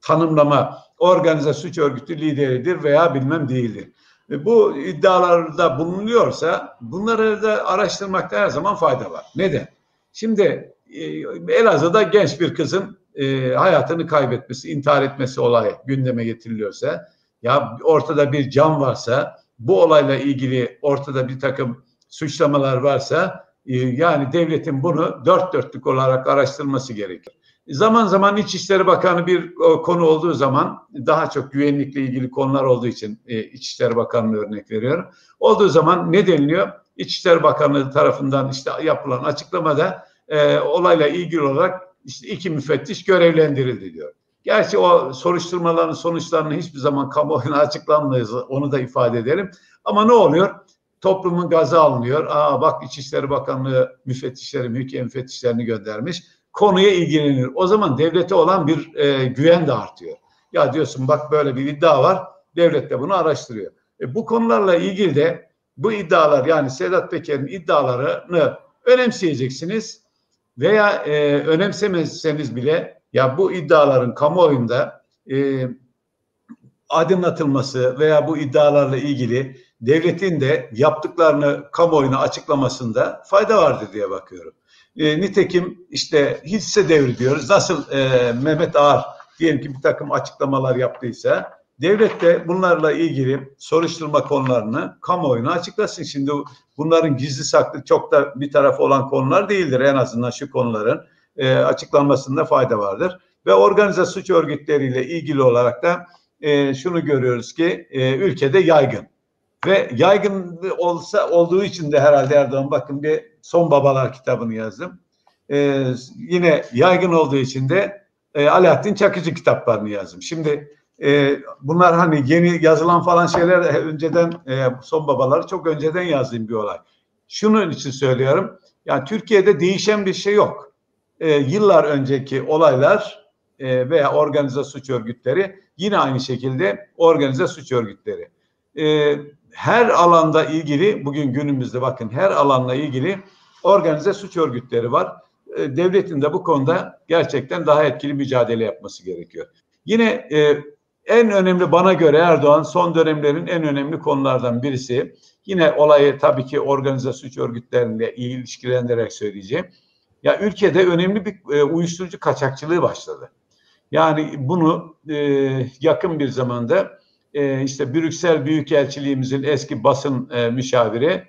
tanımlama organize suç örgütü lideridir veya bilmem değildir. E, bu iddialarda bulunuyorsa bunları da araştırmakta her zaman fayda var. Neden? Şimdi e, Elazığ'da genç bir kızın e, hayatını kaybetmesi, intihar etmesi olayı gündeme getiriliyorsa, ya ortada bir can varsa, bu olayla ilgili ortada bir takım suçlamalar varsa, e, yani devletin bunu dört dörtlük olarak araştırması gerekir. Zaman zaman İçişleri Bakanı bir konu olduğu zaman daha çok güvenlikle ilgili konular olduğu için e, İçişleri Bakanı'na örnek veriyorum. Olduğu zaman ne deniliyor? İçişleri Bakanlığı tarafından işte yapılan açıklamada e, olayla ilgili olarak işte iki müfettiş görevlendirildi diyor. Gerçi o soruşturmaların sonuçlarını hiçbir zaman kamuoyuna açıklanmayız. Onu da ifade edelim. Ama ne oluyor? Toplumun gazı alınıyor. Aa bak İçişleri Bakanlığı müfettişleri, mülkiye müfettişlerini göndermiş. Konuya ilgilenir. O zaman devlete olan bir e, güven de artıyor. Ya diyorsun bak böyle bir iddia var. Devlet de bunu araştırıyor. E, bu konularla ilgili de bu iddialar yani Sedat Peker'in iddialarını önemseyeceksiniz veya e, önemsemezseniz bile ya bu iddiaların kamuoyunda e, aydınlatılması veya bu iddialarla ilgili devletin de yaptıklarını kamuoyuna açıklamasında fayda vardır diye bakıyorum. E, nitekim işte hisse devri diyoruz. Nasıl e, Mehmet Ağar diyelim ki bir takım açıklamalar yaptıysa Devlet de bunlarla ilgili soruşturma konularını kamuoyuna açıklasın. Şimdi bunların gizli saklı çok da bir tarafı olan konular değildir. En azından şu konuların e, açıklanmasında fayda vardır. Ve organize suç örgütleriyle ilgili olarak da e, şunu görüyoruz ki e, ülkede yaygın. Ve yaygın olsa olduğu için de herhalde Erdoğan bakın bir Son Babalar kitabını yazdım. E, yine yaygın olduğu için de e, Alaaddin Çakıcı kitaplarını yazdım. Şimdi e, bunlar hani yeni yazılan falan şeyler önceden e, son babaları çok önceden yazdığım bir olay. Şunun için söylüyorum. Yani Türkiye'de değişen bir şey yok. E, yıllar önceki olaylar e, veya organize suç örgütleri yine aynı şekilde organize suç örgütleri. E, her alanda ilgili bugün günümüzde bakın her alanla ilgili organize suç örgütleri var. E, devletin de bu konuda gerçekten daha etkili mücadele yapması gerekiyor. Yine e, en önemli bana göre Erdoğan son dönemlerin en önemli konulardan birisi. Yine olayı tabii ki organize suç örgütleriyle ilişkilendirerek söyleyeceğim. Ya ülkede önemli bir e, uyuşturucu kaçakçılığı başladı. Yani bunu e, yakın bir zamanda e, işte Brüksel Büyükelçiliğimizin eski basın e, müşaviri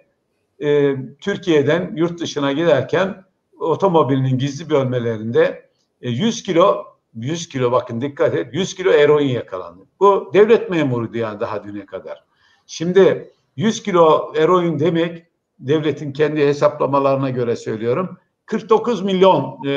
e, Türkiye'den yurt dışına giderken otomobilinin gizli bölmelerinde e, 100 kilo 100 kilo bakın dikkat et 100 kilo eroin yakalandı. Bu devlet memuruydu yani daha düne kadar. Şimdi 100 kilo eroin demek devletin kendi hesaplamalarına göre söylüyorum 49 milyon e,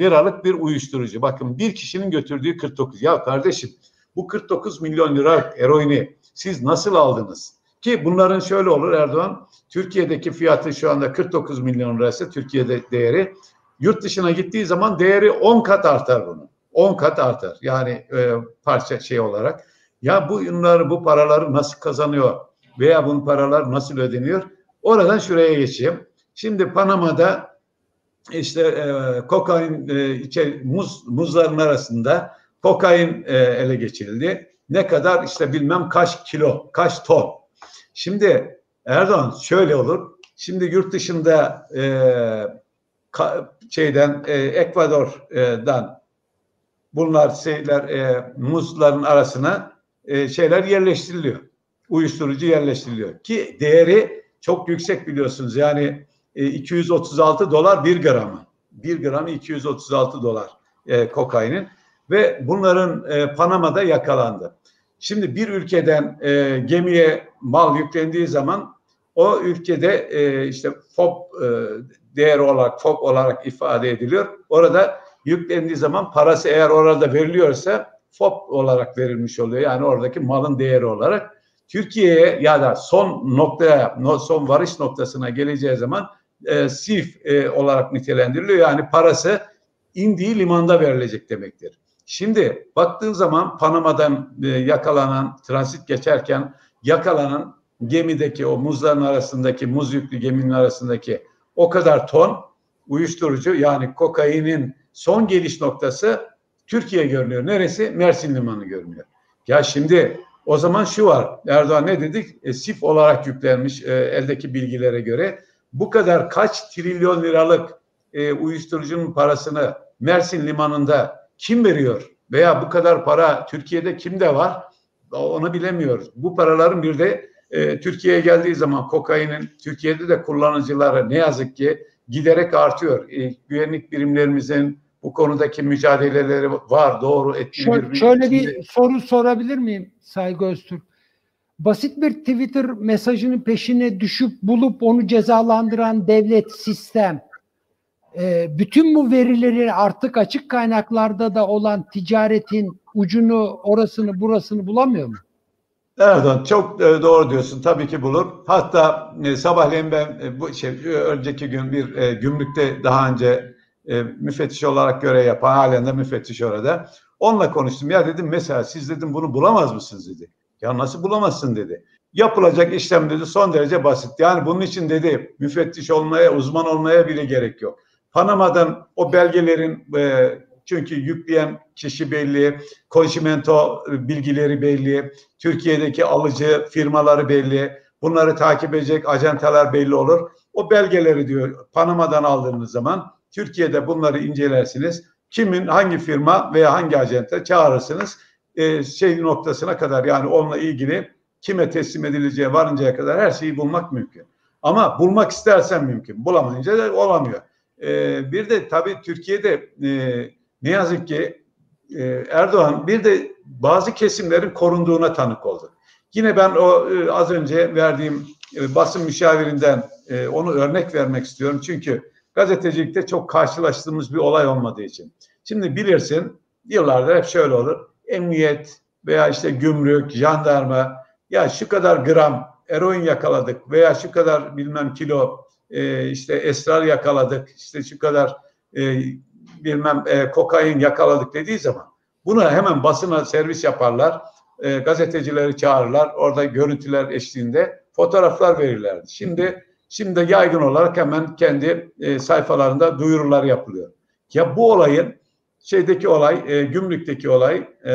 liralık bir uyuşturucu. Bakın bir kişinin götürdüğü 49. Ya kardeşim bu 49 milyon lira eroini siz nasıl aldınız? Ki bunların şöyle olur Erdoğan, Türkiye'deki fiyatı şu anda 49 milyon lirası Türkiye'de değeri. Yurt dışına gittiği zaman değeri 10 kat artar bunun. 10 kat artar. Yani e, parça şey olarak. Ya bu ünleri, bu paraları nasıl kazanıyor veya bunun paralar nasıl ödeniyor? Oradan şuraya geçeyim. Şimdi Panama'da işte e, kokain e, içe, muz muzların arasında kokain e, ele geçirildi. Ne kadar işte bilmem kaç kilo, kaç ton. Şimdi Erdoğan şöyle olur. Şimdi yurt dışında e, ka, şeyden e, Ekvador'dan bunlar şeyler e, muzların arasına e, şeyler yerleştiriliyor. Uyuşturucu yerleştiriliyor ki değeri çok yüksek biliyorsunuz. Yani e, 236 dolar bir gramı. Bir gramı 236 dolar e, kokainin ve bunların e, Panama'da yakalandı. Şimdi bir ülkeden e, gemiye mal yüklendiği zaman o ülkede e, işte FOB e, değer olarak FOB olarak ifade ediliyor. Orada yüklendiği zaman parası eğer orada veriliyorsa FOB olarak verilmiş oluyor. Yani oradaki malın değeri olarak. Türkiye'ye ya da son noktaya, son varış noktasına geleceği zaman e, SIF e, olarak nitelendiriliyor. Yani parası indiği limanda verilecek demektir. Şimdi baktığın zaman Panama'dan e, yakalanan, transit geçerken yakalanan gemideki o muzların arasındaki, muz yüklü geminin arasındaki o kadar ton uyuşturucu yani kokainin son geliş noktası Türkiye görünüyor. Neresi? Mersin Limanı görünüyor. Ya şimdi o zaman şu var. Erdoğan ne dedik? E, SIF olarak yüklenmiş e, eldeki bilgilere göre. Bu kadar kaç trilyon liralık e, uyuşturucunun parasını Mersin Limanı'nda kim veriyor? Veya bu kadar para Türkiye'de kimde var? Onu bilemiyoruz. Bu paraların bir de e, Türkiye'ye geldiği zaman kokainin Türkiye'de de kullanıcıları ne yazık ki giderek artıyor. E, güvenlik birimlerimizin bu konudaki mücadeleleri var doğru ettiği şöyle, bir şöyle bir soru sorabilir miyim Saygı Öztürk? Basit bir Twitter mesajının peşine düşüp bulup onu cezalandıran devlet sistem e, bütün bu verileri artık açık kaynaklarda da olan ticaretin ucunu orasını burasını bulamıyor mu? Erdoğan çok e, doğru diyorsun. Tabii ki bulur. Hatta e, sabahleyin ben bu şey önceki gün bir gümrükte daha önce e, müfettiş olarak görev yapan halen de müfettiş orada. Onunla konuştum. Ya dedim mesela siz dedim bunu bulamaz mısınız dedi. Ya nasıl bulamazsın dedi. Yapılacak işlem dedi son derece basit. Yani bunun için dedi müfettiş olmaya, uzman olmaya bile gerek yok. Panama'dan o belgelerin e, çünkü yükleyen kişi belli, konşimento bilgileri belli, Türkiye'deki alıcı firmaları belli, bunları takip edecek ajantalar belli olur. O belgeleri diyor Panama'dan aldığınız zaman Türkiye'de bunları incelersiniz. Kimin, hangi firma veya hangi ajanta çağırırsınız e, şey noktasına kadar yani onunla ilgili kime teslim edileceği varıncaya kadar her şeyi bulmak mümkün. Ama bulmak istersen mümkün. Bulamayınca da olamıyor. E, bir de tabii Türkiye'de e, ne yazık ki e, Erdoğan bir de bazı kesimlerin korunduğuna tanık oldu. Yine ben o e, az önce verdiğim e, basın müşavirinden e, onu örnek vermek istiyorum. Çünkü gazetecilikte çok karşılaştığımız bir olay olmadığı için. Şimdi bilirsin yıllardır hep şöyle olur. Emniyet veya işte gümrük, jandarma ya şu kadar gram eroin yakaladık veya şu kadar bilmem kilo e, işte esrar yakaladık, işte şu kadar e, bilmem e, kokain yakaladık dediği zaman bunu hemen basına servis yaparlar. E, gazetecileri çağırırlar. Orada görüntüler eşliğinde fotoğraflar verirlerdi. Şimdi şimdi yaygın olarak hemen kendi e, sayfalarında duyurular yapılıyor. Ya bu olayın şeydeki olay, e, gümrükteki olay, e,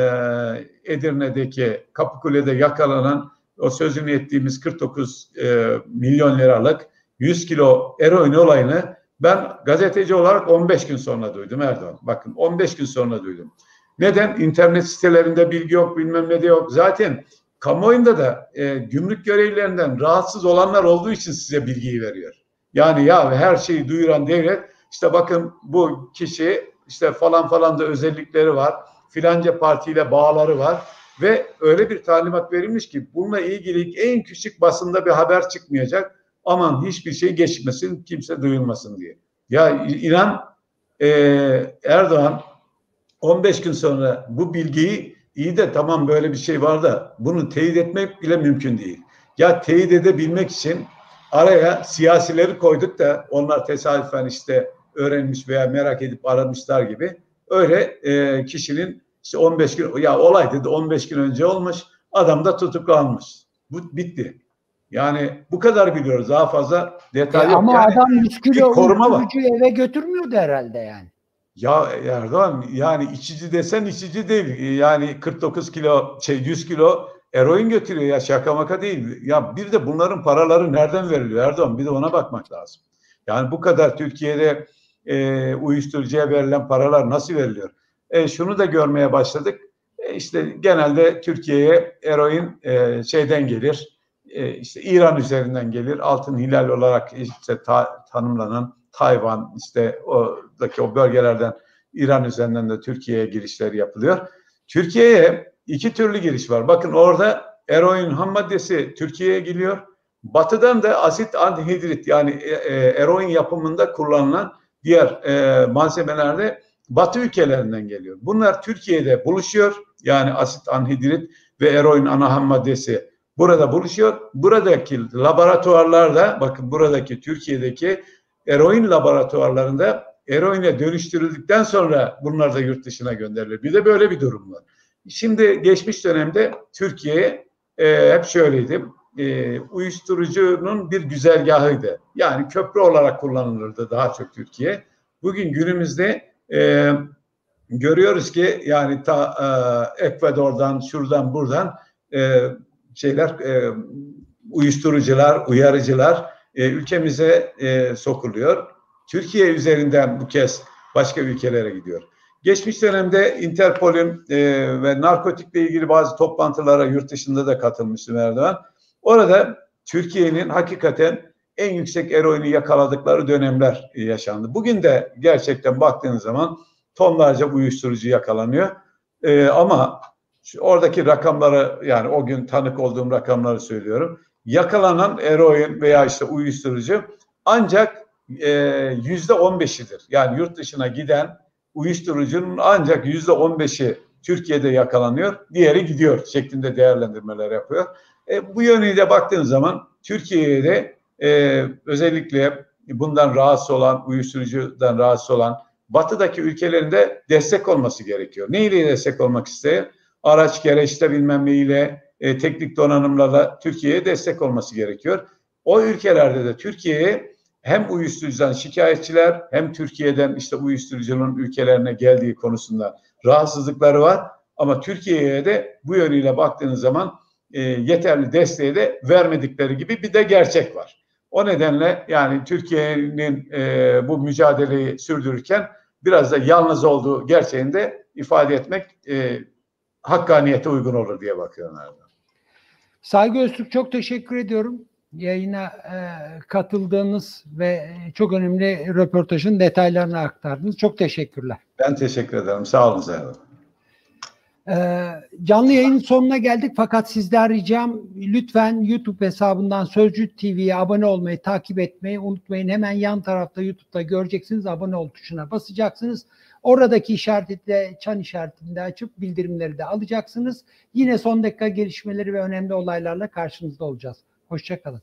Edirne'deki Kapıkule'de yakalanan o sözünü ettiğimiz 49 e, milyon liralık 100 kilo eroin olayını ben gazeteci olarak 15 gün sonra duydum Erdoğan. Bakın 15 gün sonra duydum. Neden? İnternet sitelerinde bilgi yok, bilmem ne de yok. Zaten kamuoyunda da e, gümrük görevlilerinden rahatsız olanlar olduğu için size bilgiyi veriyor. Yani ya her şeyi duyuran devlet işte bakın bu kişi işte falan falan da özellikleri var. Filanca partiyle bağları var ve öyle bir talimat verilmiş ki bununla ilgili en küçük basında bir haber çıkmayacak aman hiçbir şey geçmesin, kimse duyulmasın diye. Ya İran e, Erdoğan 15 gün sonra bu bilgiyi iyi de tamam böyle bir şey var da bunu teyit etmek bile mümkün değil. Ya teyit edebilmek için araya siyasileri koyduk da onlar tesadüfen işte öğrenmiş veya merak edip aramışlar gibi öyle e, kişinin işte 15 gün ya olay dedi 15 gün önce olmuş adam da tutuklanmış. Bu bitti. Yani bu kadar biliyoruz. Daha fazla detay E yok. ama Yani adam 100 kilo koruma eve götürmüyordu herhalde yani. Ya Erdoğan yani içici desen içici değil. Yani 49 kilo şey 100 kilo eroin götürüyor ya şaka maka değil. Ya bir de bunların paraları nereden veriliyor Erdoğan? Bir de ona bakmak lazım. Yani bu kadar Türkiye'de e, uyuşturucuya verilen paralar nasıl veriliyor? E, şunu da görmeye başladık. E, işte genelde Türkiye'ye eroin e, şeyden gelir. E, işte İran üzerinden gelir. Altın hilal olarak işte ta- tanımlanan Tayvan işte oradaki o bölgelerden İran üzerinden de Türkiye'ye girişler yapılıyor. Türkiye'ye iki türlü giriş var. Bakın orada eroin ham maddesi Türkiye'ye geliyor. Batıdan da asit anhidrit yani e, e, eroin yapımında kullanılan diğer e, malzemeler de Batı ülkelerinden geliyor. Bunlar Türkiye'de buluşuyor. Yani asit anhidrit ve eroin ana ham maddesi burada buluşuyor. Buradaki laboratuvarlarda bakın buradaki Türkiye'deki eroin laboratuvarlarında eroine dönüştürüldükten sonra bunlar da yurt dışına gönderilir. Bir de böyle bir durum var. Şimdi geçmiş dönemde Türkiye e, hep şöyleydi. E, uyuşturucunun bir güzergahıydı. Yani köprü olarak kullanılırdı daha çok Türkiye. Bugün günümüzde e, görüyoruz ki yani ta e, Ekvador'dan, şuradan, buradan e, şeyler e, uyuşturucular, uyarıcılar e, ülkemize e, sokuluyor. Türkiye üzerinden bu kez başka ülkelere gidiyor. Geçmiş dönemde Interpol'ün e, ve narkotikle ilgili bazı toplantılara yurt dışında da katılmıştım Erdoğan. Orada Türkiye'nin hakikaten en yüksek eroini yakaladıkları dönemler yaşandı. Bugün de gerçekten baktığınız zaman tonlarca uyuşturucu yakalanıyor. E, ama oradaki rakamları yani o gün tanık olduğum rakamları söylüyorum. Yakalanan eroin veya işte uyuşturucu ancak e, yüzde on beşidir. Yani yurt dışına giden uyuşturucunun ancak yüzde on beşi Türkiye'de yakalanıyor, diğeri gidiyor şeklinde değerlendirmeler yapıyor. E, bu yönüyle baktığınız zaman Türkiye'de e, özellikle bundan rahatsız olan, uyuşturucudan rahatsız olan batıdaki ülkelerinde destek olması gerekiyor. Neyle destek olmak isteyen? Araç, gereçte bilmem neyle, e, teknik donanımlarla Türkiye'ye destek olması gerekiyor. O ülkelerde de Türkiye'ye hem uyuşturucudan şikayetçiler hem Türkiye'den işte uyuşturucunun ülkelerine geldiği konusunda rahatsızlıkları var. Ama Türkiye'ye de bu yönüyle baktığınız zaman e, yeterli desteği de vermedikleri gibi bir de gerçek var. O nedenle yani Türkiye'nin e, bu mücadeleyi sürdürürken biraz da yalnız olduğu gerçeğini de ifade etmek e, hakkaniyete uygun olur diye bakıyorum. Erdoğan. Saygı Öztürk çok teşekkür ediyorum. Yayına e, katıldığınız ve çok önemli röportajın detaylarını aktardınız. Çok teşekkürler. Ben teşekkür ederim. Sağ olun Erdoğan. Ee, canlı yayının sonuna geldik fakat sizden ricam lütfen YouTube hesabından Sözcü TV'ye abone olmayı, takip etmeyi unutmayın. Hemen yan tarafta YouTube'da göreceksiniz. Abone ol tuşuna basacaksınız. Oradaki işaretle çan işaretini de açıp bildirimleri de alacaksınız. Yine son dakika gelişmeleri ve önemli olaylarla karşınızda olacağız. Hoşçakalın.